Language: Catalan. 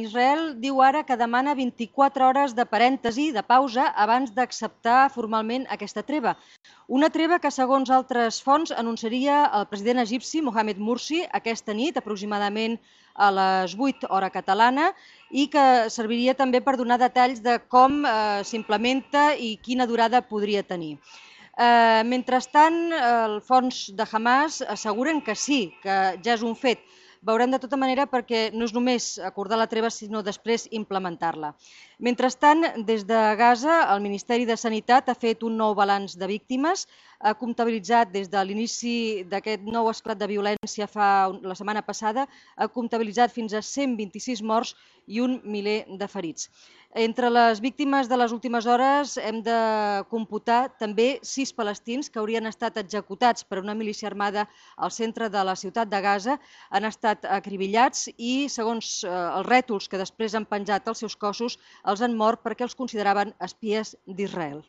Israel diu ara que demana 24 hores de parèntesi, de pausa, abans d'acceptar formalment aquesta treva. Una treva que, segons altres fonts, anunciaria el president egipci Mohamed Mursi aquesta nit, aproximadament a les 8 hora catalana, i que serviria també per donar detalls de com eh, s'implementa i quina durada podria tenir. Eh, mentrestant, el fons de Hamas asseguren que sí, que ja és un fet, veurem de tota manera perquè no és només acordar la treva, sinó després implementar-la. Mentrestant, des de Gaza, el Ministeri de Sanitat ha fet un nou balanç de víctimes, ha comptabilitzat des de l'inici d'aquest nou esclat de violència fa la setmana passada, ha comptabilitzat fins a 126 morts i un miler de ferits. Entre les víctimes de les últimes hores hem de computar també sis palestins que haurien estat executats per una milícia armada al centre de la ciutat de Gaza, han estat acribillats i, segons eh, els rètols que després han penjat als seus cossos, els han mort perquè els consideraven espies d'Israel.